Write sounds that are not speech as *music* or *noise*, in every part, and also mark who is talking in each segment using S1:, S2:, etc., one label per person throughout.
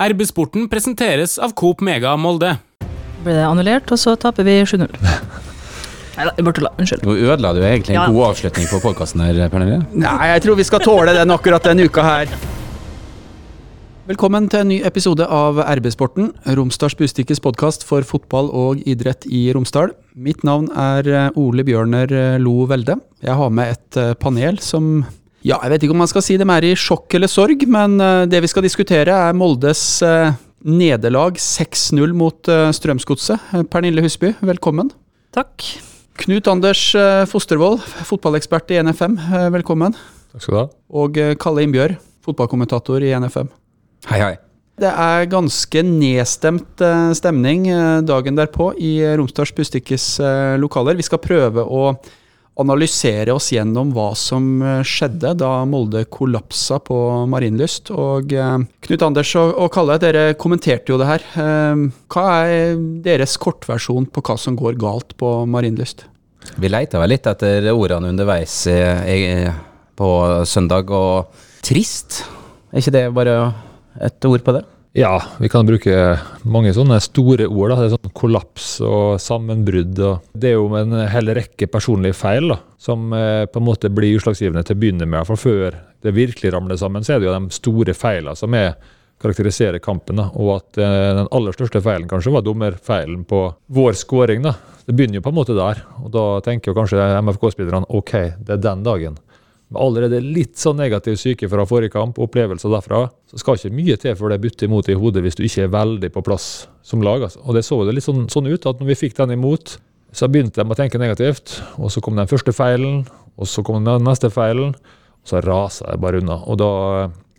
S1: RB-sporten presenteres av Coop Mega Molde.
S2: ble det annullert, og så taper vi 7-0. *laughs* Nei da, jeg bare tulla. Unnskyld.
S3: Nå ødela du egentlig en
S2: Ja.
S3: god avslutning på podkasten her, Pernille.
S4: Nei, jeg tror vi skal tåle den akkurat denne uka her. Velkommen til en ny episode av RB-sporten, Romsdals Bustikkes podkast for fotball og idrett i Romsdal. Mitt navn er eh, Ole Bjørner eh, Lo Velde. Jeg har med et eh, panel som ja, jeg vet ikke om man skal si dem er i sjokk eller sorg, men eh, det vi skal diskutere er Moldes eh, nederlag 6-0 mot eh, Strømsgodset. Pernille Husby, velkommen.
S2: Takk.
S4: Knut Anders Fostervold, fotballekspert i NFM, velkommen.
S5: Takk skal du ha.
S4: Og Kalle Innbjørg, fotballkommentator i NFM.
S3: Hei, hei.
S4: Det er ganske nedstemt stemning dagen derpå i Romsdals Bustikkes lokaler. Vi skal prøve å analysere oss gjennom hva som eh, skjedde da Molde kollapsa på Marienlyst. Og eh, Knut Anders og, Kalle, dere kommenterte jo det her. Eh, Hva er deres kortversjon på hva som går galt på Marienlyst?
S3: Vi leita vel litt etter ordene underveis på søndag, og trist? Er ikke det bare et ord på det?
S5: Ja, vi kan bruke mange sånne store ord. da. Det er sånn Kollaps og sammenbrudd. og Det er jo en hel rekke personlige feil da, som eh, på en måte blir utslagsgivende til å begynne med. For før det virkelig ramler sammen, så er det jo de store feilene som er karakteriserer kampen. da, Og at eh, den aller største feilen kanskje var dommerfeilen på vår scoring. da. Det begynner jo på en måte der. Og da tenker jo kanskje MFK-spillerne ok, det er den dagen. Allerede litt sånn negativ syke fra forrige kamp, opplevelser derfra, så skal ikke mye til for det butter imot i hodet hvis du ikke er veldig på plass som lag. Altså. Og det så det litt sånn, sånn ut at når vi fikk den imot, så begynte de å tenke negativt. Og så kom den første feilen, og så kom den neste feilen, og så rasa det bare unna. Og da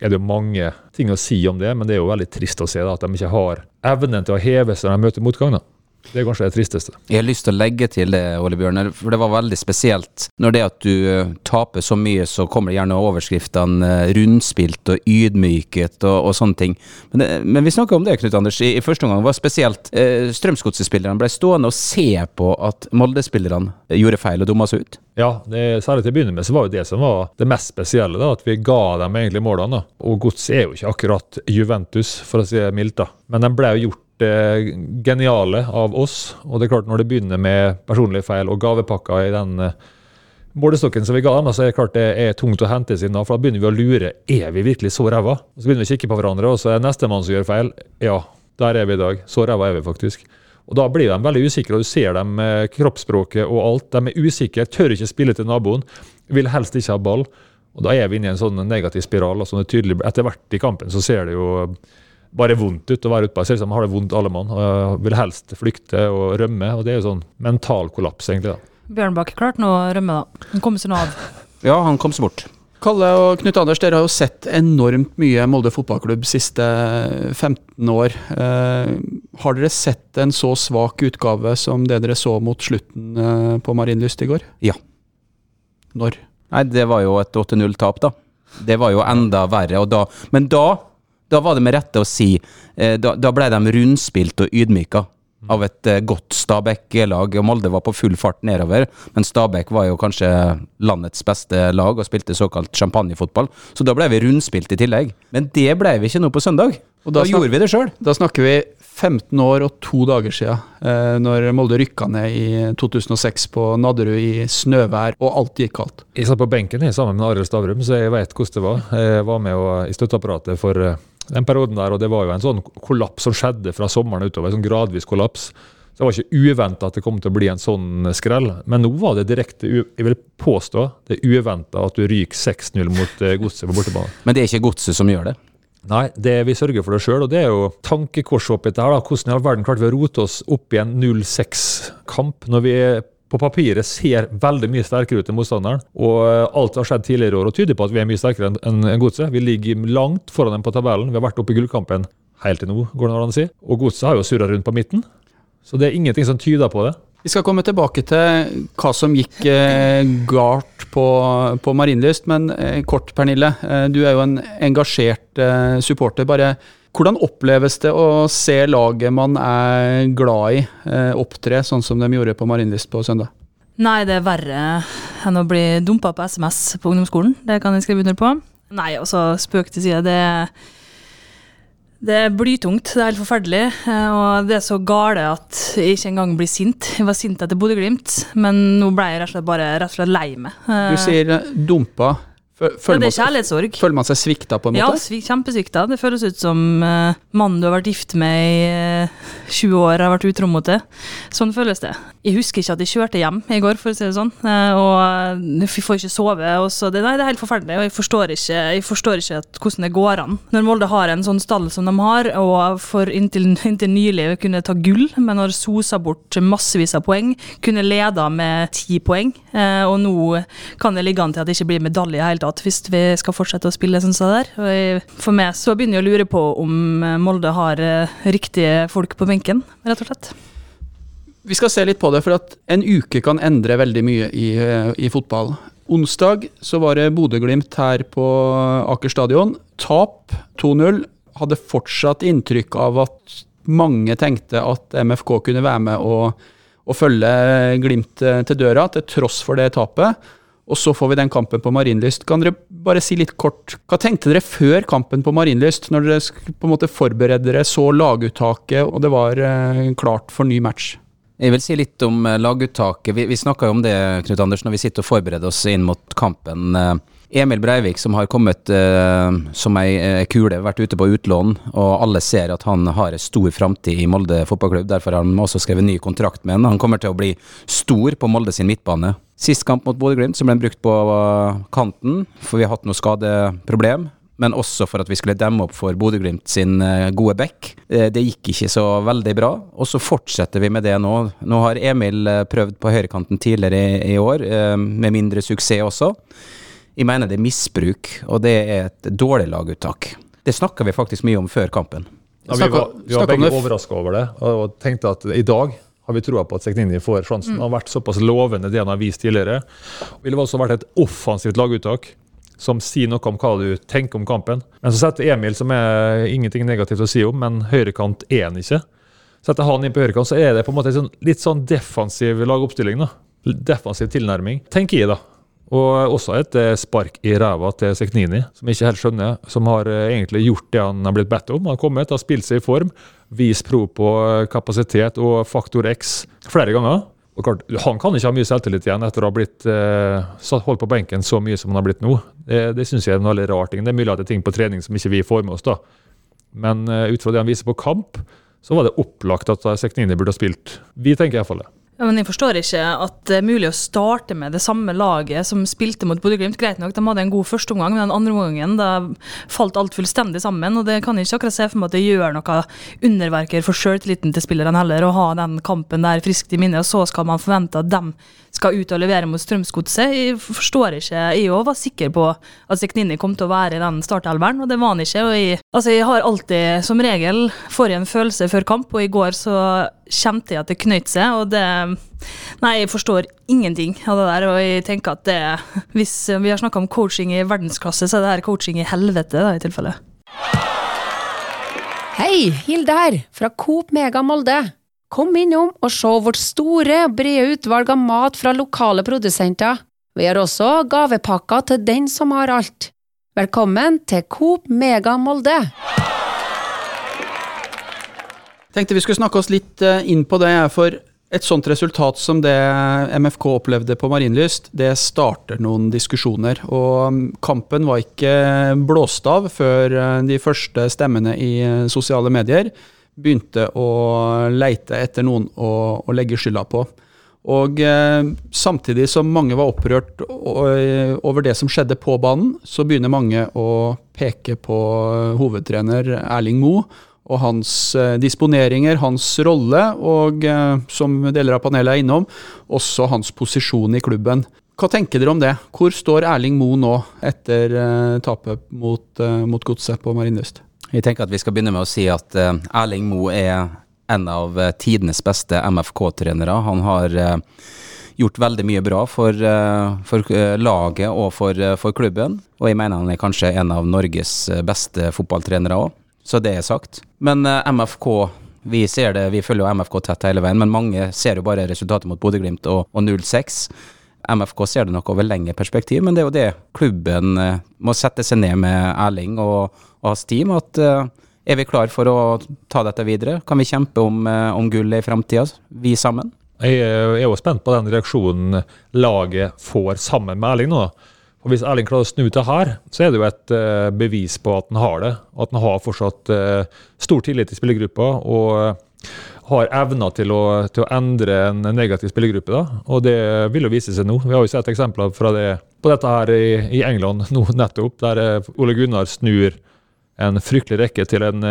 S5: er det jo mange ting å si om det, men det er jo veldig trist å se da, at de ikke har evnen til å heve seg når de møter motgang. da. Det er kanskje det tristeste.
S3: Jeg har lyst til å legge til det, Ole Bjørner, for det var veldig spesielt. Når det at du taper så mye, så kommer det gjerne overskriftene rundspilt og ydmyket og, og sånne ting. Men, det, men vi snakka om det, Knut Anders, i, i første omgang. var spesielt eh, Strømsgodset-spillerne ble stående og se på at Molde-spillerne gjorde feil og dumma seg ut.
S5: Ja, det, særlig til å begynne med så var jo det som var det mest spesielle, da, at vi ga dem egentlig målene. da. Og Gods er jo ikke akkurat Juventus, for å si det mildt, da. Men de ble jo gjort eh, geniale av oss. Og det er klart, når det begynner med personlige feil og gavepakker i den eh, målestokken som vi ga dem, så er det klart det er tungt å hente seg inn. For da begynner vi å lure er vi virkelig så ræva. Så begynner vi å kikke på hverandre, og så er nestemann som gjør feil. Ja, der er vi i dag. Så ræva er vi faktisk. Og Da blir de veldig usikre, og du ser dem med kroppsspråket og alt. De er usikre, tør ikke spille til naboen, vil helst ikke ha ball. Og Da er vi inne i en sånn negativ spiral. sånn tydelig, Etter hvert i kampen så ser det jo bare vondt ut å være utpå. ut har det vondt alle mann. og Vil helst flykte og rømme. og Det er jo sånn mental kollaps, egentlig. da.
S2: Bjørnbakk klarte nå å rømme, da. Han kom seg nå av. *laughs*
S3: Ja, han kom seg bort.
S4: Kalle og Knut Anders, dere har jo sett enormt mye Molde fotballklubb siste 15 år. Eh, har dere sett en så svak utgave som det dere så mot slutten eh, på Marienlyst i går?
S3: Ja.
S4: Når?
S3: Nei, det var jo et 8-0-tap, da. Det var jo enda verre. Og da, men da, da var det med rette å si eh, Da, da ble de rundspilt og ydmyka av et eh, godt Stabæk-lag. Molde var på full fart nedover, men Stabæk var jo kanskje landets beste lag og spilte såkalt champagnefotball. Så da ble vi rundspilt i tillegg. Men det ble vi ikke nå på søndag.
S4: Og
S3: da
S4: da
S3: gjorde vi det sjøl.
S4: Da snakker vi 15 år og to dager siden, eh, når Molde rykka ned i 2006 på Nadderud i snøvær, og alt gikk kaldt.
S5: Jeg satt på benken jeg, sammen med Arild Stavrum, så jeg vet hvordan det var. Jeg var med og, i støtteapparatet for eh, den perioden der, og det var jo en sånn kollaps som skjedde fra sommeren utover. En sånn gradvis kollaps. Så Det var ikke uventa at det kom til å bli en sånn skrell. Men nå var det direkte Jeg vil påstå det er uventa at du ryker 6-0 mot eh, Godset på bortebane.
S3: Men det er ikke godset som gjør det.
S5: Nei, det vi sørger for det sjøl, og det er jo dette her. da. Hvordan i all verden klarte vi å rote oss opp i en 0-6-kamp når vi på papiret ser veldig mye sterkere ut enn motstanderen. Og eh, alt har skjedd tidligere i år og tyder på at vi er mye sterkere enn Godset. Vi ligger langt foran dem på tabellen. Vi har vært oppe i gullkampen helt til nå, går det an å si. Og Godset har jo surra rundt på midten. Så det er ingenting som tyder på det.
S4: Vi skal komme tilbake til hva som gikk eh, galt på, på Marienlyst, men eh, kort, Pernille. Eh, du er jo en engasjert eh, supporter. Bare hvordan oppleves det å se laget man er glad i, eh, opptre sånn som de gjorde på Marienlyst på søndag?
S2: Nei, det er verre enn å bli dumpa på SMS på ungdomsskolen. Det kan jeg skrive under på. Nei, altså, spøk til side. Det, Det er blytungt, det er helt forferdelig. eh, Og det er så gale at jeg ikke engang blir sint. Jeg var sint etter Bodø-Glimt, men nå ble jeg rett og slett bare rett og slett lei meg.
S4: Du sier eh, dumpa. Fø-
S2: ja, det er kjærlighetssorg.
S4: føler man seg svikta, på en måte?
S2: Ja, kjempesvikta. Det føles ut som uh, mannen du har vært gift med i uh, 20 år, har vært utro mot det. Sånn føles det. Jeg husker ikke at jeg kjørte hjem i går, for å si det sånn. eh, og vi får ikke sove. Og så det, nei, det er helt forferdelig, og jeg forstår ikke, jeg forstår ikke hvordan det går an. Når Molde har en sånn stall som de har, og for inntil, inntil nylig kunne ta gull, men har sosa bort massevis av poeng, kunne leda med ti poeng, eh, og nå kan det ligge an til at det ikke blir medalje i det hele tatt, hvis vi skal fortsette å spille sånn som det der. Og jeg, for meg så begynner jeg å lure på om eh, Molde har eh, riktige folk på benken, rett og slett.
S4: Vi skal se litt på det, for at en uke kan endre veldig mye i, eh, i fotball. Onsdag så var det Bodø-Glimt her på Aker stadion. Tap 2-0. Hadde fortsatt inntrykk av at mange tenkte at MFK kunne være med og, og følge Glimt eh, til døra, til tross for det tapet. Og så får vi den kampen på Marienlyst. Kan dere bare si litt kort, hva tenkte dere før kampen på Marienlyst, når dere på en måte forberedte dere, så laguttaket, og det var eh, klart for ny match?
S3: Jeg vil si litt om eh, laguttaket. Vi, vi snakka jo om det Knut Anders, når vi sitter og forbereder oss inn mot kampen. Eh, Emil Breivik, som har kommet eh, som ei eh, kule, vært ute på utlån, og alle ser at han har en stor framtid i Molde fotballklubb. Derfor har han også skrevet ny kontrakt med han. Han kommer til å bli stor på Molde sin midtbane. Sist kamp mot Bodø-Glimt så ble brukt på kanten, for vi har hatt noe skadeproblem men også for at vi skulle demme opp for Bodø-Glimt sin eh, gode back. Eh, Det gikk ikke så veldig bra, og så fortsetter vi med det nå. Nå har Emil eh, prøvd på høyrekanten tidligere i, år, med mindre suksess også. Jeg mener det er misbruk, og det er et dårlig laguttak. Det snakka vi faktisk mye om før kampen.
S5: Ja, vi var, vi var begge
S4: det.
S5: overraska over det og, tenkte at i dag har vi troa på at Seknini får sjansen. Han har vært såpass lovende det han har vist tidligere. Det ville også vært et offensivt laguttak som sier noe om hva du tenker om kampen. Men så setter Emil, som er ingenting negativt å si om, men høyrekant er han ikke. Setter han inn på høyrekant, så er det på en måte en sånn, litt sånn defensiv lagoppstilling. da. Defensiv tilnærming, tenker jeg, da. Og også et eh, spark i ræva til Seknini, som jeg ikke helt skjønner. Som har eh, egentlig gjort det han har blitt bedt om. Han har kommet, har spilt seg i form, vist pro på eh, kapasitet og faktor X flere ganger. Og klart, Han kan ikke ha mye selvtillit igjen etter å ha blitt eh, holdt på benken så mye som han har blitt nå. Det, det syns jeg er en veldig rar ting. Det er mulig at det er ting på trening som ikke vi får med oss. da. Men eh, ut fra det han viser på kamp, så var det opplagt at Seknini burde ha spilt. Vi tenker iallfall det.
S2: Ja, men jeg forstår ikke at det er mulig å starte med det samme laget som spilte mot Bodø-Glimt. Greit nok, de hadde en god første omgang, men den andre omgangen da falt alt fullstendig sammen. Og det kan jeg ikke akkurat se for meg at det gjør noe underverker for sjøltilliten til spillerne heller, å ha den kampen der friskt i minne, og så skal man forvente at de skal ut og levere mot Strømsgodset. Jeg forstår ikke. Jeg òg var sikker på at Seknini kom til å være i den startelveren, og det var han ikke. Og jeg, altså jeg har alltid, som regel, får en følelse før kamp, og i går så kjente jeg at det knøt seg, og det Nei, jeg forstår ingenting av det der, og jeg tenker at det Hvis vi har snakka om coaching i verdensklasse, så er det her coaching i helvete, da, i tilfelle.
S6: Hei, Hilde her, fra Coop Mega Molde. Kom innom og se vårt store, brede utvalg av mat fra lokale produsenter. Vi har også gavepakker til den som har alt. Velkommen til Coop Mega Molde.
S4: Tenkte vi skulle snakke oss litt eh, inn på det, for et sånt resultat som det MFK opplevde på Marienlyst, det starter noen diskusjoner. Og mm, kampen var ikke blåst av før eh, de første stemmene i eh, sosiale medier begynte å leite etter noen å, å legge skylda på. Og eh, samtidig som mange var opprørt over det som skjedde på banen, så begynner mange å peke på hovedtrener Erling Moe og hans eh, disponeringer, hans rolle, og eh, som deler av panelet er innom, også hans posisjon i klubben. Hva tenker dere om det? Hvor står Erling Moe nå, etter eh, tapet mot, eh, mot Godset på Marienlyst?
S3: Jeg tenker at vi skal begynne med å si at eh, Erling Moe er en av eh, tidenes beste MFK-trenere. Han har eh, gjort veldig mye bra for, for laget og for, for klubben. Og jeg mener han er kanskje en av Norges beste fotballtrenere òg, så det er sagt. Men MFK vi ser det, vi følger jo MFK tett hele veien, men mange ser jo bare resultatet mot Bodø-Glimt og, og 0-6. MFK ser det nok over lengre perspektiv, men det er jo det klubben må sette seg ned med Erling og, hans team. At eh, Er vi klar for å ta dette videre? Kan vi kjempe om, eh, om gullet i framtida, vi sammen?
S5: Jeg er jo spent på den reaksjonen laget får sammen med Erling nå. Og Hvis Erling klarer å snu til her, så er det jo et bevis på at han har det. At han har fortsatt stor tillit til spillergruppa og har evner til til å, endre en negativ spillergruppe. Og det vil jo vise seg nå. Vi har jo sett eksempler fra det, på dette her i, i England nå nettopp, der Ole Gunnar snur en fryktelig rekke til en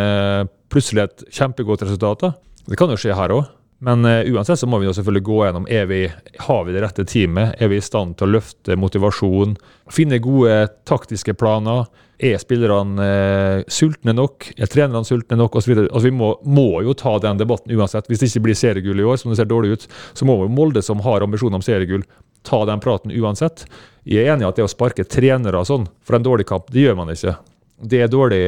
S5: plutselig et kjempegodt resultat. Det kan jo skje her òg. Men uh, uansett så må vi jo selvfølgelig gå gjennom er vi, har vi det rette teamet. Er vi i stand til å løfte motivasjon? Finne gode taktiske planer. Er spillerne uh, sultne nok? Er trenerne sultne nok? Og så altså, vi må, må, jo ta den debatten uansett. Hvis det ikke blir seriegull i år, som det ser dårlig ut, så må jo Molde, som har ambisjoner om seriegull, ta den praten uansett. Jeg er enig i at det å sparke trenere sånn for en dårlig kamp, det gjør man ikke. Det er dårlig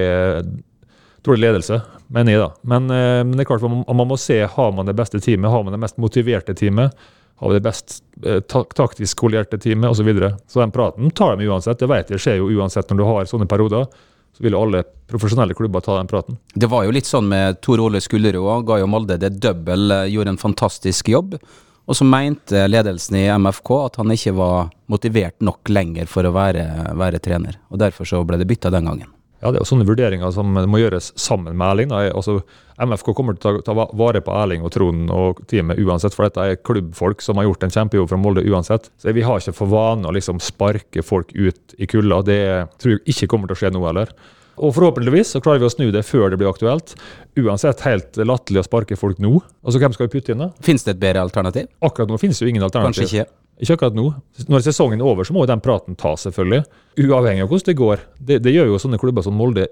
S5: dårlig ledelse, mener jeg da. Men, eh, men, det er klart man, må se har man det beste teamet, har man det mest motiverte teamet, har vi det best eh, taktisk skolerte teamet osv. Så, videre. så den praten tar de uansett. Det vet jeg skjer jo uansett når du har sånne perioder. Så vil alle profesjonelle klubber ta den praten.
S3: Det var jo litt sånn med Tor Ole Skullerud ga jo Molde det double, eh, gjorde en fantastisk jobb. Og så mente ledelsen i MFK at han ikke var motivert nok lenger for å være, være trener. Og Derfor så ble det bytta den gangen.
S5: Ja, Det er jo sånne vurderinger som må gjøres sammen med Erling. Altså, MFK kommer til å ta vare på Erling og Trond og teamet uansett, for dette er klubbfolk som har gjort en kjempejobb fra Molde uansett. Så Vi har ikke for vane å liksom sparke folk ut i kulda. Det tror jeg ikke kommer til å skje nå heller. Og forhåpentligvis så klarer vi å snu det før det blir aktuelt. Uansett helt latterlig å sparke folk nå. Altså Hvem skal vi putte inn da?
S3: Finnes det et bedre alternativ?
S5: Akkurat nå finnes det jo ingen alternativ.
S3: Kanskje ikke.
S5: Ikke akkurat nå. Når sesongen er over, så må jo den praten tas, selvfølgelig. Uavhengig av hvordan det går. Det, det gjør jo sånne klubber som Molde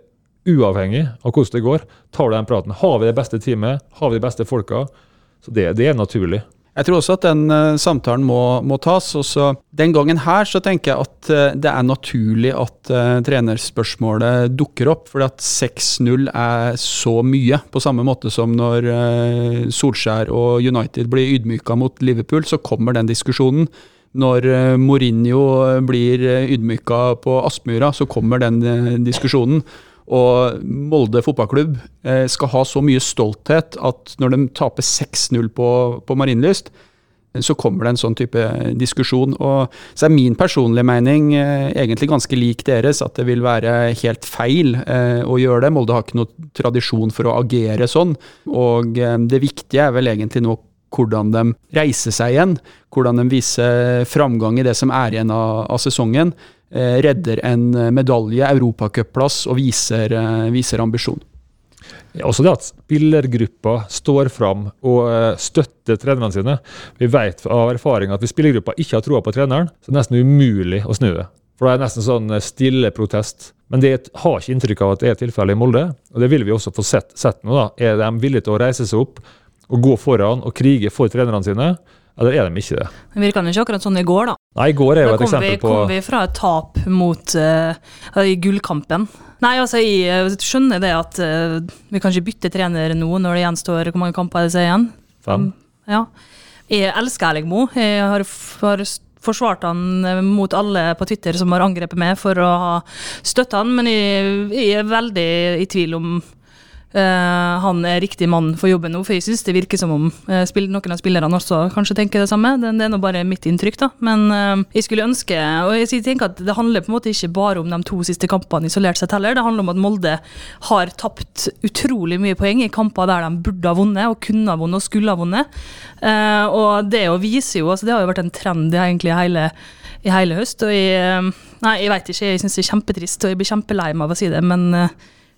S5: uavhengig av hvordan det går. Tar du den praten. Har vi det beste teamet? Har vi de beste folka? Så det, det er naturlig.
S4: Jeg tror også at den uh, samtalen må, må tas. Også den gangen her så tenker jeg at uh, det er naturlig at uh, trenerspørsmålet dukker opp. fordi at 6-0 er så mye. På samme måte som når Solskjær og United blir ydmyka mot Liverpool, så kommer den diskusjonen. Når Mourinho blir ydmyka på Aspmyra, så kommer den diskusjonen. Og Molde fotballklubb eh, skal ha så mye stolthet at når de taper 6-0 på, på Marienlyst, så kommer det en sånn type diskusjon. Og så er min personlige mening eh, egentlig ganske lik deres, at det vil være helt feil eh, å gjøre det. Molde har ikke noe tradisjon for å agere sånn. Og eh, det viktige er vel egentlig nå hvordan de reiser seg igjen. Hvordan de viser framgang i det som er igjen av, av sesongen. Eh, redder en eh, medalje, europacupplass, og viser, eh, viser ambisjon.
S5: Ja, også det at spillergruppa står fram og støtter trenerne sine. Vi vet av erfaring at hvis spillergruppa ikke har troa på treneren, så er det nesten umulig å snu det. For det er nesten sånn stille protest. Men det har ikke inntrykk av at det er tilfellet i Molde. Og det vil vi også få sett, sett nå. da. Er de villige til å reise seg opp og gå foran og krige for trenerne sine? Eller er de ikke det?
S2: Det virka ikke akkurat sånn i går, da.
S5: Nei, i går er jo et eksempel
S2: vi, på kom vi fra et tap mot uh, i gullkampen. Nei, altså, jeg skjønner det at uh, vi kan ikke bytte trener nå når det gjenstår Hvor mange kamper er det igjen?
S5: Fem.
S2: Ja. Jeg elsker Erling Moe. Jeg har, har forsvart han eh, mot alle på Twitter som har angrepet meg for å ha støtta han, men jeg, jeg er veldig i tvil om Uh, han er riktig mann for jobben nå, for jeg syns det virker som om uh, noen av spillerne også kanskje tenker det samme. Det, det er nå bare mitt inntrykk, da. Men uh, jeg skulle ønske Og jeg tenker at det handler på en måte ikke bare om de to siste kampene isolert sett heller. Det handler om at Molde har tapt utrolig mye poeng i kamper der de burde ha vunnet, og kunne ha vunnet og skulle ha vunnet. og det å vise jo altså Det har jo vært en trend egentlig i hele i hele høst. Og jeg, nei, jeg veit ikke, jeg syns det er kjempetrist, og jeg blir kjempelei meg av å si det, men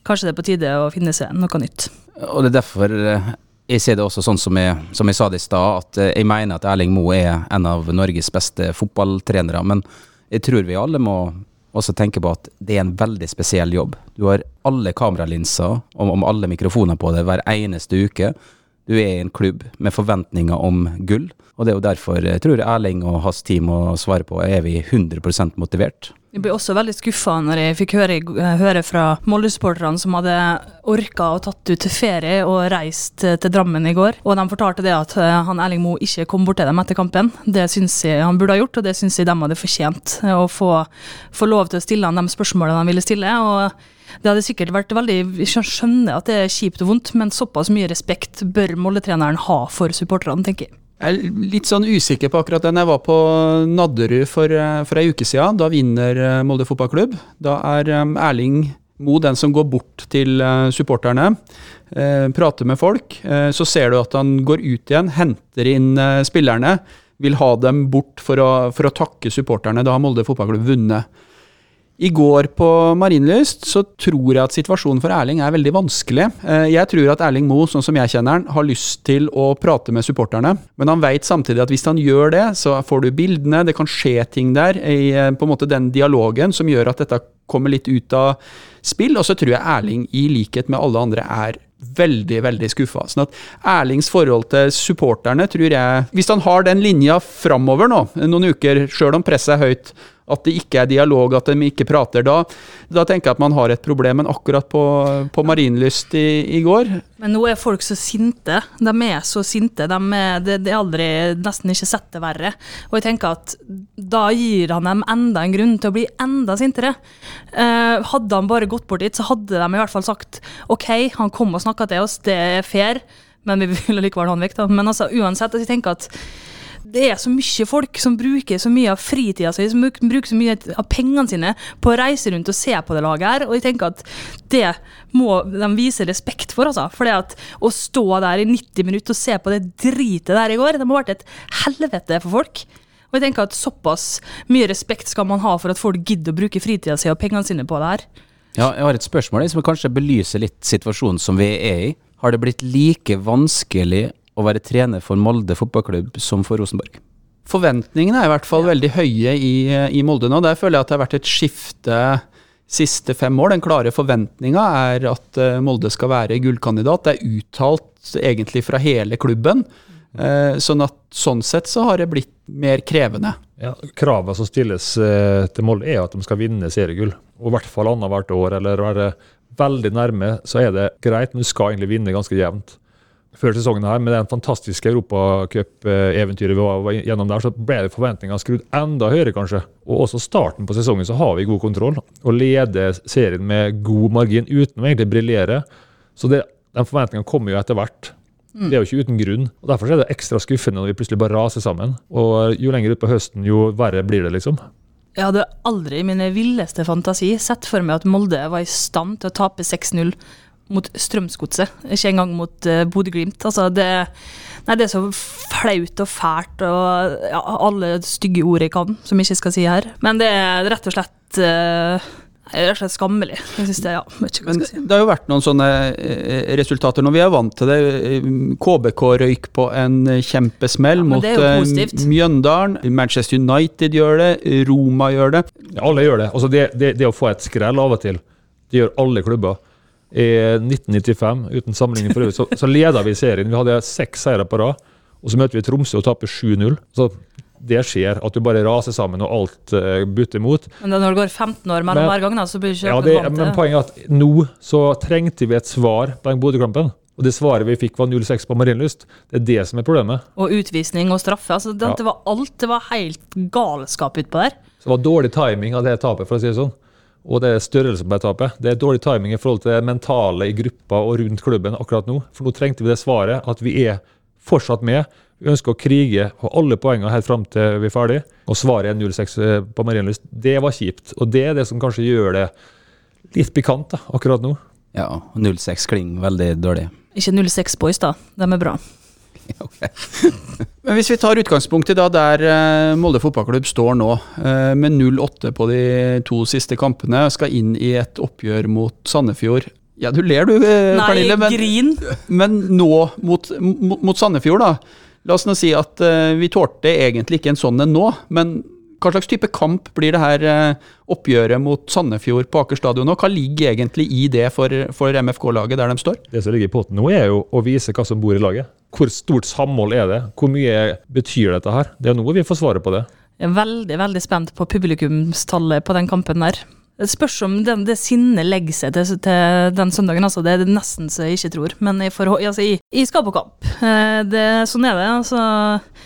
S2: kanskje det er på tide å finne seg noe nytt.
S3: Og det er derfor eh, jeg ser det også sånn som jeg, som jeg sa det i stad, at eh, jeg mener at Erling Moe er en av Norges beste fotballtrenere. Men jeg tror vi alle må også tenke på at det er en veldig spesiell jobb. Du har alle kameralinser om alle mikrofoner på deg hver eneste uke. Du er i en klubb med forventninger om gull. Og det er jo derfor jeg tror Erling og hans team må svare på er vi 100% motivert.
S2: Jeg ble også veldig skuffa når jeg fikk høre, høre fra Molde-supporterne som hadde orka å tatt ut ferie og reist til Drammen i går. Og de fortalte det at eh, han Erling Moe ikke kom bort til dem etter kampen. Det syns jeg han burde ha gjort, og det syns jeg de hadde fortjent. Å få, få, lov til å stille han de spørsmålene de ville stille. og Det hadde sikkert vært veldig Jeg skjønner at det er kjipt og vondt, men såpass mye respekt bør Molde-treneren ha for supporterne, tenker jeg.
S4: Jeg er litt sånn usikker på akkurat den. Jeg var på Nadderud for, eh, for ei uke siden. Da vinner eh, Molde fotballklubb. Da er eh, Erling Mo den som går bort til supporterne, prater med folk. Så ser du at han går ut igjen, henter inn spillerne, vil ha dem bort for å, for å takke supporterne. Da har Molde fotballklubb vunnet. I går på Marienlyst så tror jeg at situasjonen for Erling er veldig vanskelig. Eh, Jeg tror at Erling Moe, sånn som jeg kjenner han, har lyst til å prate med supporterne. Men han vet samtidig at hvis han gjør det, så får du bildene, det kan skje ting der i eh, på en måte den dialogen som gjør at dette kommer litt ut av spill. Og så tror jeg Erling, i likhet med alle andre, er veldig, veldig skuffa. Sånn at Erlings forhold til supporterne tror jeg Hvis han har den linja framover nå, noen uker, sjøl om presset er høyt, at det ikke er dialog, at de ikke prater, da, da tenker jeg at man har et problem. Men akkurat på, på Marienlyst i, i går
S2: Men nå er folk så sinte. De er så sinte. De er, det, de er aldri nesten ikke sett det verre. Og jeg tenker at da gir han dem enda en grunn til å bli enda sintere. Eh, hadde han bare gått bort dit, så hadde de i hvert fall sagt OK, han kom og snakka til oss, det er fair, men vi vil likevel ha han vekk, da. Men altså, uansett, altså, jeg tenker at det er så mye folk som bruker så mye av fritida si, som bruker så mye av pengene sine på å reise rundt og se på det laget her, og jeg tenker at det må de vise respekt for, altså. For det at å stå der i 90 minutter og se på det dritet der i går, det må ha vært et helvete for folk. Og jeg tenker at såpass mye respekt skal man ha for at folk gidder å bruke fritida si og pengene sine på det her.
S3: Ja, jeg har et spørsmål som kanskje belyser litt situasjonen som vi er i. Har det blitt like vanskelig å være trener for Molde fotballklubb som for Rosenborg?
S4: Forventningene er i hvert fall veldig høye i, i Molde nå. Der føler jeg at det har vært et skifte siste fem år. Den klare forventninga er at eh, Molde skal være gullkandidat. Det er uttalt egentlig fra hele klubben. Eh, sånn at sånn sett så har det blitt mer krevende.
S5: Ja, Kravene som stilles eh, til Molde, er at de skal vinne seriegull. Og i hvert fall annethvert år, eller være veldig nærme, så er det greit, men du skal egentlig vinne ganske jevnt. Før sesongen her, med den fantastiske europacupeventyret vi var gjennom der, så ble det forventningene skrudd enda høyere, kanskje. Og også starten på sesongen så har vi god kontroll, og leder serien med god margin uten å egentlig briljere. Så det, den forventningene kommer jo etter hvert. Det er jo ikke uten grunn. og Derfor er det ekstra skuffende når vi plutselig bare raser sammen. Og jo lenger utpå høsten, jo verre blir det, liksom.
S2: Jeg hadde aldri i mine villeste fantasi sett for meg at Molde var i stand til å tape 6-0 mot Strømsgodset, ikke engang mot uh, Bodø-Glimt. Altså, det, nei, det er så flaut og fælt og ja, alle stygge ord jeg kan, som jeg ikke skal si her. Men det er rett og slett uh, rett og slett skammelig. Jeg synes det, ja, si.
S4: det har jo vært noen sånne eh, resultater nå. Vi er vant til det. KBK røyk på en kjempesmell
S2: Ja,
S4: mot. Mjøndalen. Manchester United gjør det. Roma gjør det.
S5: Ja, Alle gjør det. Altså det, det. Det å få et skrell av og til, det gjør alle klubber. I 1995, uten sammenligning for øvrig, så, så leda vi serien. Vi hadde seks seire på rad. Og så møter vi Tromsø og taper 7-0. Så det skjer, at du bare raser sammen og alt uh, butter imot.
S2: Men da når det går 15 år mellom
S5: Men-
S2: hver gang, da, så blir du ikke
S5: Ja, det,
S2: vant til
S5: men poenget er at nå så trengte vi et svar på den Bodø-kampen. Og det svaret vi fikk var 0-6 på Marienlyst. Det er det som er problemet.
S2: Og utvisning og straffe. Altså, det,
S5: Ja.
S2: det var alt. Det var helt galskap utpå der.
S5: Så det var dårlig timing av det tapet, for å si det sånn. Og det er størrelsen på tapet. Det er dårlig timing i forhold til det mentale i gruppa og rundt klubben akkurat nå. For nå trengte vi det svaret, at vi er fortsatt med. Vi ønsker å krige på alle poengene helt fram til vi er ferdig. Og svaret er 0-6 på Marienlyst. Det var kjipt. Og det er det som kanskje gjør det litt pikant da, akkurat nå.
S3: Ja, 06 klinger veldig dårlig.
S2: Ikke 06 Boys, da. De er bra. *laughs*
S4: Men hvis vi tar utgangspunktet da der eh, Molde fotballklubb står nå, eh, med 0-8 på de to siste kampene, skal inn i et oppgjør mot Sandefjord. Ja, du ler du, eh,
S2: Nei,
S4: Pernille, men,
S2: grin.
S4: men nå mot, mot, Sandefjord, da. La oss nå si at vi tålte egentlig ikke en sånn en nå, men hva slags type kamp blir det her eh, oppgjøret mot Sandefjord på Aker stadion nå? Hva ligger egentlig i det for, for MFK-laget der de står?
S5: Det som ligger i potten nå, er jo å vise hva som bor i laget. Hvor stort samhold er det? Hvor mye betyr dette her? Det er nå vi får svaret på det.
S2: Jeg er veldig veldig spent på publikumstallet på den kampen der. Det spørs om den, det sinnet legger seg til, til den søndagen, altså. Det er det nesten så jeg ikke tror. Men jeg, får, altså, jeg, jeg skal på kamp. Eh, Det, sånn er det. altså.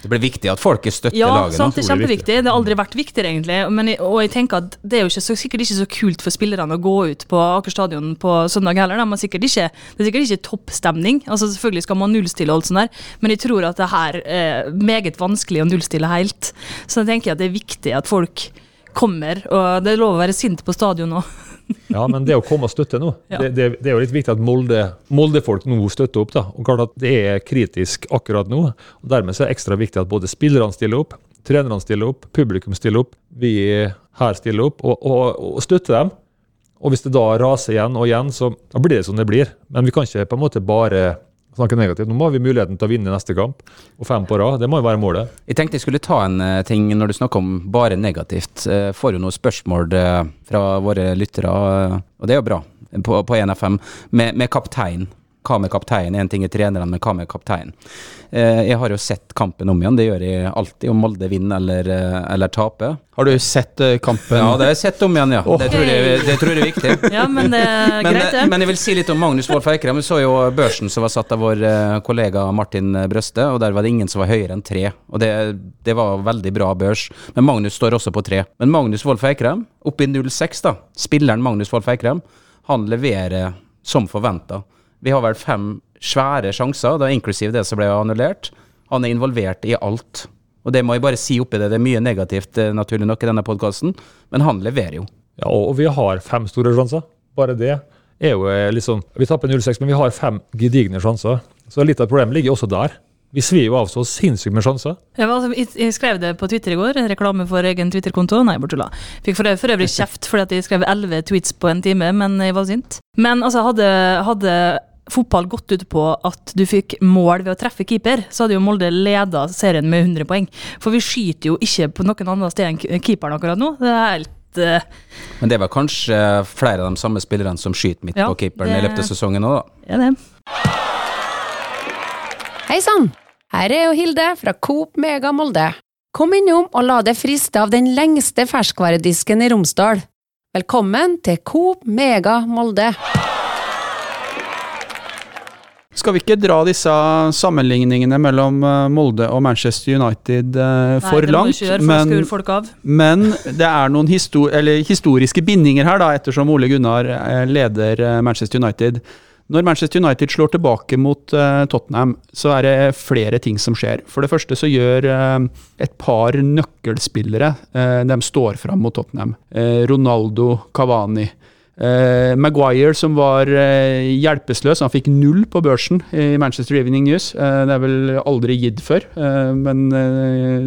S3: Det blir viktig at folket støtter
S2: Ja,
S3: laget Ja,
S2: sant, det er kjempeviktig. Det har aldri vært viktigere, egentlig. Men, jeg- og jeg tenker at det er jo ikke så, sikkert ikke så kult for spillerne å gå ut på Aker stadion på søndag heller. De er sikkert ikke, det er sikkert ikke toppstemning. Altså Selvfølgelig skal man nullstille og alt sånt der, men jeg tror at det her er meget vanskelig å nullstille helt. Så jeg tenker at det er viktig at folk kommer, og det er lov å være sint på stadion òg. *laughs*
S5: Ja, men det å komme og støtte nå,
S2: Ja.
S5: det, det, det er jo litt viktig at Molde, Molde-folk nå støtter opp. da, og klart at Det er kritisk akkurat nå. og Dermed så er det ekstra viktig at både spillerne stiller opp, trenerne stiller opp, publikum stiller opp, vi her stiller opp, og, og, og støtter dem. Og hvis det da raser igjen og igjen, så da blir det som det blir. Men vi kan ikke på en måte bare snakke negativt. Nå må vi muligheten til å vinne neste kamp, og fem på rad. Det må jo være målet.
S3: Jeg tenkte jeg skulle ta en eh, ting når du snakker om bare negativt. Eh, Får jo noen spørsmål eh, fra våre lyttere, og det er jo bra, på, på NFM, med, med kaptein. Hva med kaptein? En ting er treneren, men hva med kaptein? Eh, Jeg har jo sett kampen om igjen, det gjør jeg alltid, om Molde vinner eller, eh, eller taper.
S4: Har du sett eh, kampen?
S3: Ja, det har jeg sett om igjen, ja. Det, tror jeg, det tror jeg er viktig. *laughs*
S2: Ja, men det er
S3: Men,
S2: greit, det.
S3: men jeg vil si litt om Magnus Wolff Eikrem. Vi så jo børsen som var satt av vår kollega Martin Brøste, og der var det ingen som var høyere enn tre. Og det, det var veldig bra børs. Men Magnus står også på tre. Men Magnus Wolff Eikrem, oppe i 06, da. Spilleren Magnus Wolff Eikrem, han leverer som forventa. Vi har vel fem svære sjanser, da inklusiv det som ble annullert. Han er involvert i alt. Og det må jeg bare si oppi det. Det er mye negativt, eh, naturlig nok, i denne podkasten, men han leverer jo.
S5: Ja, og vi har fem store sjanser. Bare det er jo liksom Vi tapper 0-6, men vi har fem gedigne sjanser. Så litt av problemet ligger også der. Vi svir jo av så sinnssykt med sjanser.
S2: Jeg, altså, jeg, jeg skrev det på Twitter i går, en reklame for egen Twitter-konto. Nei, bare tulla. Fikk for, for øvrig kjeft fordi at jeg skrev elleve tweets på en time, men jeg var sint. Men altså, hadde, hadde fotball gått ut på at du fikk mål ved å treffe keeper, så hadde jo Molde leda serien med 100 poeng. For vi skyter jo ikke på noen andre sted enn keeperen akkurat nå. Det er helt eh,
S3: Men det var kanskje flere av de samme spillerne som skyter midt
S2: Ja,
S3: på keeperen i løpet av sesongen òg, da.
S2: ja, det.
S6: Hei sann! Her er jo Hilde fra Coop Mega Molde. Kom innom og la deg friste av den lengste ferskvaredisken i Romsdal. Velkommen til Coop Mega Molde.
S4: Skal vi ikke dra disse sammenligningene mellom eh, Molde og Manchester United eh, for
S2: Nei,
S4: langt?
S2: gjøre, for
S4: men, men det er noen histor eller historiske bindinger her, da, ettersom Ole Gunnar eh, leder Manchester United. Når Manchester United slår tilbake mot uh, Tottenham, så er det flere ting som skjer. For det første så gjør uh, et par nøkkelspillere uh, De står fram mot Tottenham. Eh, Ronaldo, Cavani. Eh, Maguire, som var uh, hjelpeløs, han fikk null på børsen i Manchester Evening News. Uh, det er vel aldri gitt før, men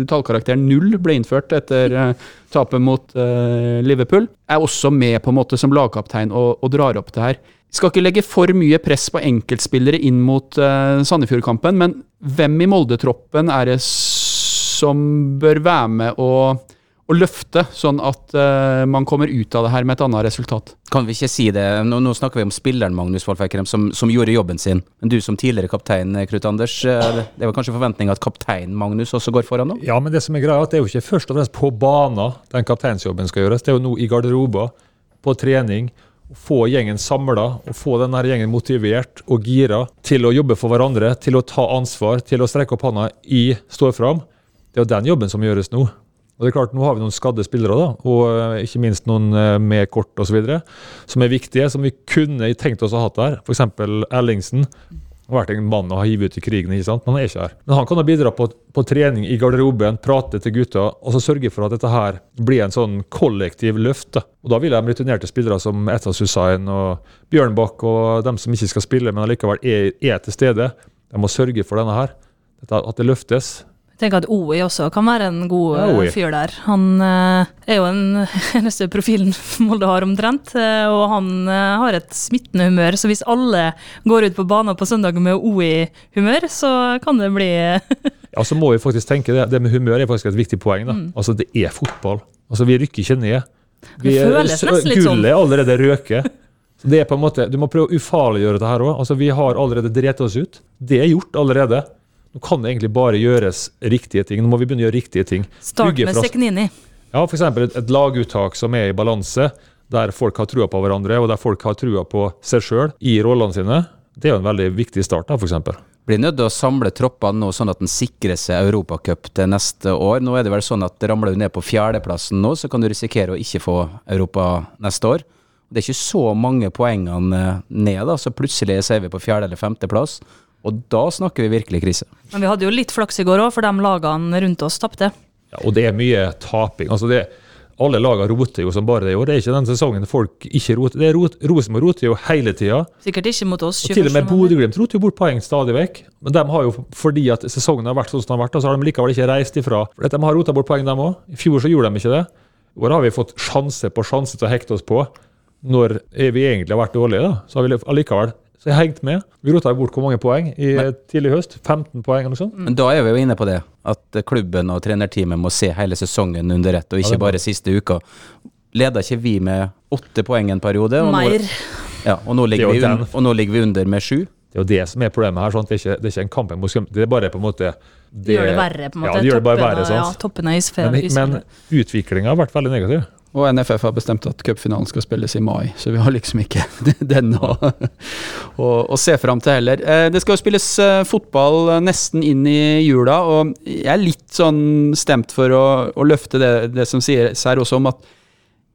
S4: tallkarakteren null ble innført etter tapet mot Liverpool. Er også med på en måte som lagkaptein og, og drar opp det her. Skal ikke legge for mye press på enkeltspillere inn mot uh, Sandefjord-kampen, men hvem i Molde-troppen er det som bør være med og, og løfte, sånn at uh, man kommer ut av det her med et annet resultat?
S3: Kan vi ikke si det? Nå, nå snakker vi om spilleren Magnus Wolff som, som gjorde jobben sin. Men du som tidligere kaptein, Knut Anders, eh, det var kanskje forventninga at kaptein Magnus også går foran nå?
S5: Ja, men det som er greia at det er jo ikke først og fremst på banen den kapteinsjobben skal gjøres. Det er jo nå i garderober, på trening. å Få gjengen samla og få denne gjengen motivert og gira til å jobbe for hverandre, til å ta ansvar, til å strekke opp hånda i stå fram. Det er jo den jobben som gjøres nå. Og det er klart, Nå har vi noen skadde spillere, da, og eh, ikke minst noen eh, med kort osv., som er viktige, som vi kunne tenkt oss å ha hatt der. F.eks. Ellingsen har vært en mann å ha hivet ut i krigen, ikke sant? men han er ikke her. Men han kan da bidra på, på trening i garderoben, prate til gutta, og så sørge for at dette her blir en sånn kollektiv løft. Da. Og da vil de rutinerte spillere som Etas Hussein og Bjørnbakk og dem som ikke skal spille, men allikevel er, er til stede, de må sørge for denne her. At det løftes.
S2: Tenker at OI også kan være en god
S5: Ja,
S2: eh, fyr der. Han eh, er jo den *laughs* eneste profilen Molde har omtrent, eh, og han har et smittende humør. Så hvis alle går ut på banen på søndag med OI-humør, så kan det bli *laughs*
S5: Ja, så må vi faktisk tenke det. Det med humør er faktisk et viktig poeng. da. Altså, Det er fotball. Altså, Vi rykker ikke ned. Vi
S2: Det
S5: er-
S2: føles
S5: så-
S2: nesten litt sånn.
S5: Gullet er allerede røket. Så det er på en måte, Du må prøve å ufarliggjøre det her òg. Altså, vi har allerede drept oss ut. Det er gjort allerede. Nå kan det egentlig bare gjøres riktige ting. Nå må vi begynne å gjøre riktige ting.
S2: Start
S5: Bygge
S2: med Seknini.
S5: Ja, F.eks. Et, et laguttak som er i balanse. der folk har trua på hverandre, og der folk har trua på seg sjøl i rollene sine, det er jo en veldig viktig start, da, f.eks.
S3: Blir nødt til å samle troppene nå, sånn at den sikrer seg Europacup til neste år. Nå er det vel sånn at ramler du ned på fjerdeplassen nå, så kan du risikere å ikke få Europa neste år. Det er ikke så mange poengene ned, da, så plutselig er vi på fjerde- eller femteplass. Og da snakker vi virkelig krise.
S2: Men vi hadde jo litt flaks i går òg, for de lagene rundt oss tapte.
S5: Ja, og det er mye taping. altså det alle lagene roter jo som bare det i år. Det er ikke den sesongen folk ikke roter. Det er rot, Rosenborg roter jo hele tida.
S2: Sikkert ikke mot oss.
S5: Og til og med
S2: 21.
S5: Bodø-Glimt roter jo bort poeng stadig vekk. Men de har jo, fordi at sesongen har vært sånn som den har vært, så har de likevel ikke reist ifra. For De har rota bort poeng, de òg. I fjor så gjorde de ikke det. I år har vi fått sjanse på sjanse til å hekte oss på. Når vi egentlig har vært dårlige, da, så har vi allikevel så jeg hengte med. Vi rota bort hvor mange poeng i tidlig høst? 15 poeng eller noe sånt?
S3: Men da er vi jo inne på det, at klubben og trenerteamet må se hele sesongen under ett, og ikke
S5: ja,
S3: bare siste uka. Leder ikke vi med åtte poeng en periode? Og
S2: Mer.
S3: Nå, ja, og nå, ligger
S5: er
S3: vi
S5: jo
S3: og nå ligger vi under med sju.
S5: Det er jo det som er problemet her. Sant? Det, er ikke, det er ikke en kamp mot. Det er bare på en måte
S2: Det gjør det verre, på en måte.
S5: Ja, det gjør det bare verre.
S2: av- Ja, toppen av isfjellet.
S5: Men, men utviklinga har vært veldig negativ.
S4: Og NFF har bestemt at cupfinalen skal spilles i mai, så vi har liksom ikke den å, å, å se fram til heller. Eh, Det skal jo spilles eh, fotball eh, nesten inn i jula, og jeg er litt sånn stemt for å, å løfte det, det som sies her også, om at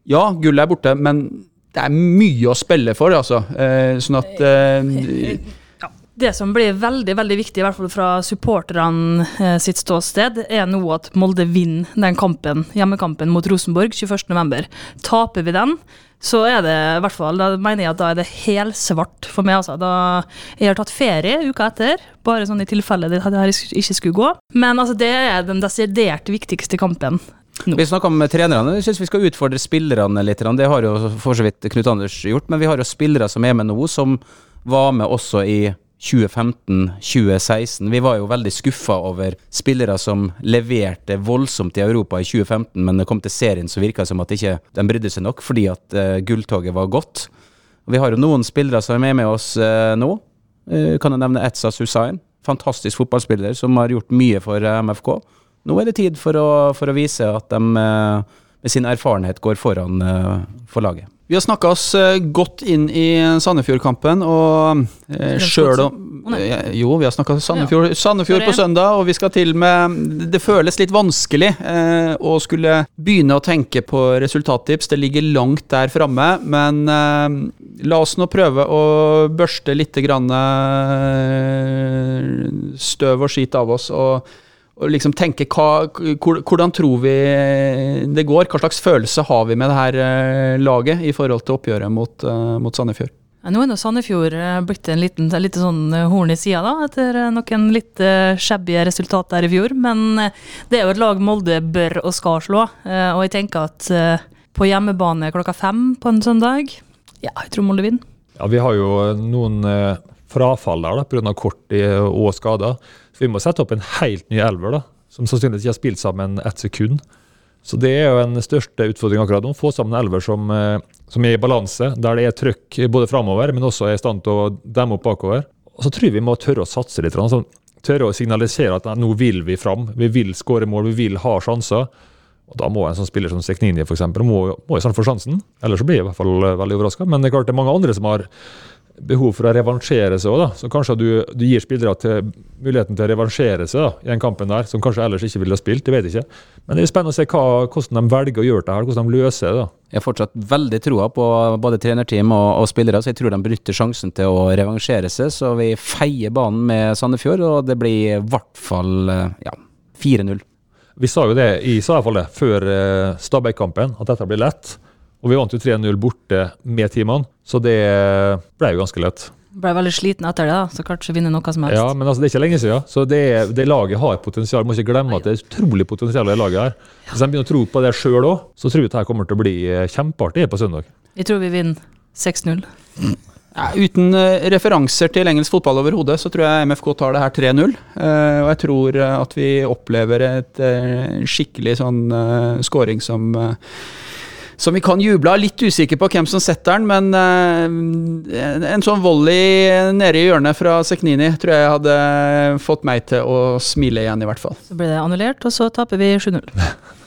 S4: ja, gullet er borte, men det er mye å spille for, altså. Sånn at *laughs*
S2: Det som blir veldig veldig viktig, i hvert fall fra supporterne eh, sitt ståsted, er nå at Molde vinner den kampen, hjemmekampen mot Rosenborg 21.11. Taper vi den, så er det i hvert fall, da mener jeg at da er det helsvart for meg. altså. Da Jeg har tatt ferie uka etter, bare sånn i tilfelle det her ikke skulle gå. Men altså, det er den desidert viktigste kampen.
S3: Vi snakka om trenerne. Jeg syns vi skal utfordre spillerne litt. Det har jo for så vidt Knut Anders gjort, men vi har jo spillere som er med nå, som var med også i 2015-2016. Vi var jo veldig skuffa over spillere som leverte voldsomt i Europa i 2015, men det kom til serien så virka det som at ikke de brydde seg nok fordi at uh, gulltoget var gått. Vi har jo noen spillere som er med med oss uh, nå. Uh, kan jeg nevne Etzas Hussain. Fantastisk fotballspiller som har gjort mye for MFK. Nå er det tid for å, for å vise at de med sin erfarenhet går foran for laget.
S4: Vi har snakka oss eh, godt inn i Sandefjord-kampen, og eh, sjøl om Eh, Jo, vi har snakka Sandefjord, Sandefjord på søndag, og vi skal til med Det føles litt vanskelig eh, å skulle begynne å tenke på resultattips. Det ligger langt der framme, men eh, la oss nå prøve å børste litt grann, støv og skit av oss. og og liksom tenke hva, hvordan tror vi det går? Hva slags følelse har vi med det her eh, laget i forhold til oppgjøret mot, eh, mot Sandefjord?
S2: Ja, Nå er nå Sandefjord eh, blitt en liten, litt sånn horn i sida, da, etter noen litt skjebbige shabby resultat der i fjor. Men det er jo et lag Molde bør og skal slå. og jeg tenker at på hjemmebane klokka fem på en søndag Ja, jeg tror Molde vinner.
S5: Ja, Vi har jo noen frafall der pga. kort og skader. Så vi må sette opp en helt ny elver, da, som sannsynligvis ikke har spilt sammen ett sekund. Så det er jo en største utfordring akkurat nå. Få sammen en elver som, eh, som er i balanse, der det er trøkk både framover, men også er i stand til å demme opp bakover. Og så tror jeg vi må tørre å satse litt. Sånn, tørre å signalisere at nå vil vi fram. Vi vil skåre mål, vi vil ha sjanser. Og Da må en sånn spiller som Seknini for eksempel, må, må i sånn få sjansen. Ellers så blir jeg i hvert fall eh, veldig overraska. Men det er klart det er mange andre som har behov for å revansjere seg òg, da. Så kanskje du, du gir spillere til muligheten til å revansjere seg da, i den kampen der, som kanskje ellers ikke ville ha spilt. Det vet jeg ikke. Men det er spennende å se hva, hvordan de velger å gjøre det her, hvordan de løser det. da.
S3: Jeg har fortsatt veldig troa på både trenerteam og, og spillere, så jeg tror de benytter sjansen til å revansjere seg. Så vi feier banen med Sandefjord, og det blir i hvert fall eh, ja, 4-0.
S5: Vi sa jo det, sa i hvert fall det før eh, Stabæk-kampen, at dette blir lett. Og vi vant jo 3-0 borte med teamene, så det ble jo ganske lett.
S2: Ble veldig sliten etter det, da, så kanskje vinne noe som helst.
S5: Ja, men altså, det er ikke lenge siden. Så det, det laget har potensial. Må ikke glemme at det er utrolig potensial i det laget her. Hvis de begynner å tro på det sjøl òg, så tror jeg dette kommer til å bli eh, kjempeartig på søndag.
S2: Jeg tror vi vinner 6-0.
S4: Ja, uten eh, referanser til engelsk fotball overhodet, så tror jeg MFK tar det her 3-0. Eh, og jeg tror at vi opplever et skikkelig sånn scoring som som vi kan juble av. Litt usikker på hvem som setter den, men uh, en, en sånn volley nede i hjørnet fra Seknini tror jeg hadde fått meg til å smile igjen, i hvert fall.
S2: Så ble det annullert, og så taper vi 7-0. *laughs*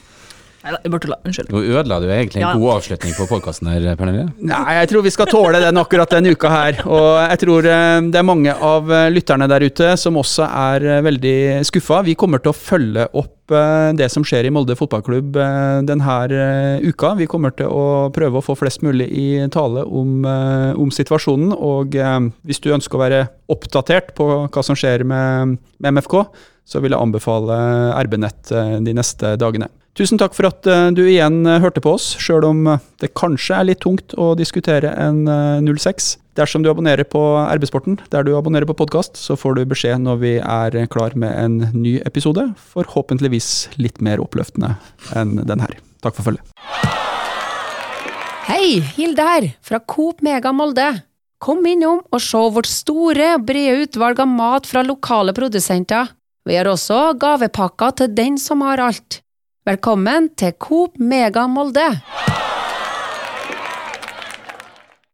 S2: Nei da, jeg bare tulla. Unnskyld.
S3: Nå ødela du egentlig en
S2: Ja.
S3: god avslutning på podkasten her, Pernille.
S4: Nei, jeg tror vi skal tåle den akkurat denne uka her. Og jeg tror eh, det er mange av eh, lytterne der ute som også er veldig skuffa. Vi kommer til å følge opp det som skjer i Molde fotballklubb eh, denne eh, uka. Vi kommer til å prøve å få flest mulig i tale om, eh, om situasjonen. Og eh, hvis du ønsker å være oppdatert på hva som skjer med, med MFK, så vil jeg anbefale RB-nett eh, de neste dagene. Tusen takk for at eh, du igjen eh, hørte på oss, sjøl om eh, det kanskje er litt tungt å diskutere en eh, 06. Dersom du abonnerer på RB-sporten, der du abonnerer på podkast, så får du beskjed når vi er klar med en ny episode. Forhåpentligvis litt mer oppløftende enn den her. Takk for følget.
S6: Hei, Hilde her, fra Coop Mega Molde. Kom innom og se vårt store, brede utvalg av mat fra lokale produsenter. Vi har også gavepakker til den som har alt. Velkommen til Coop Mega Molde.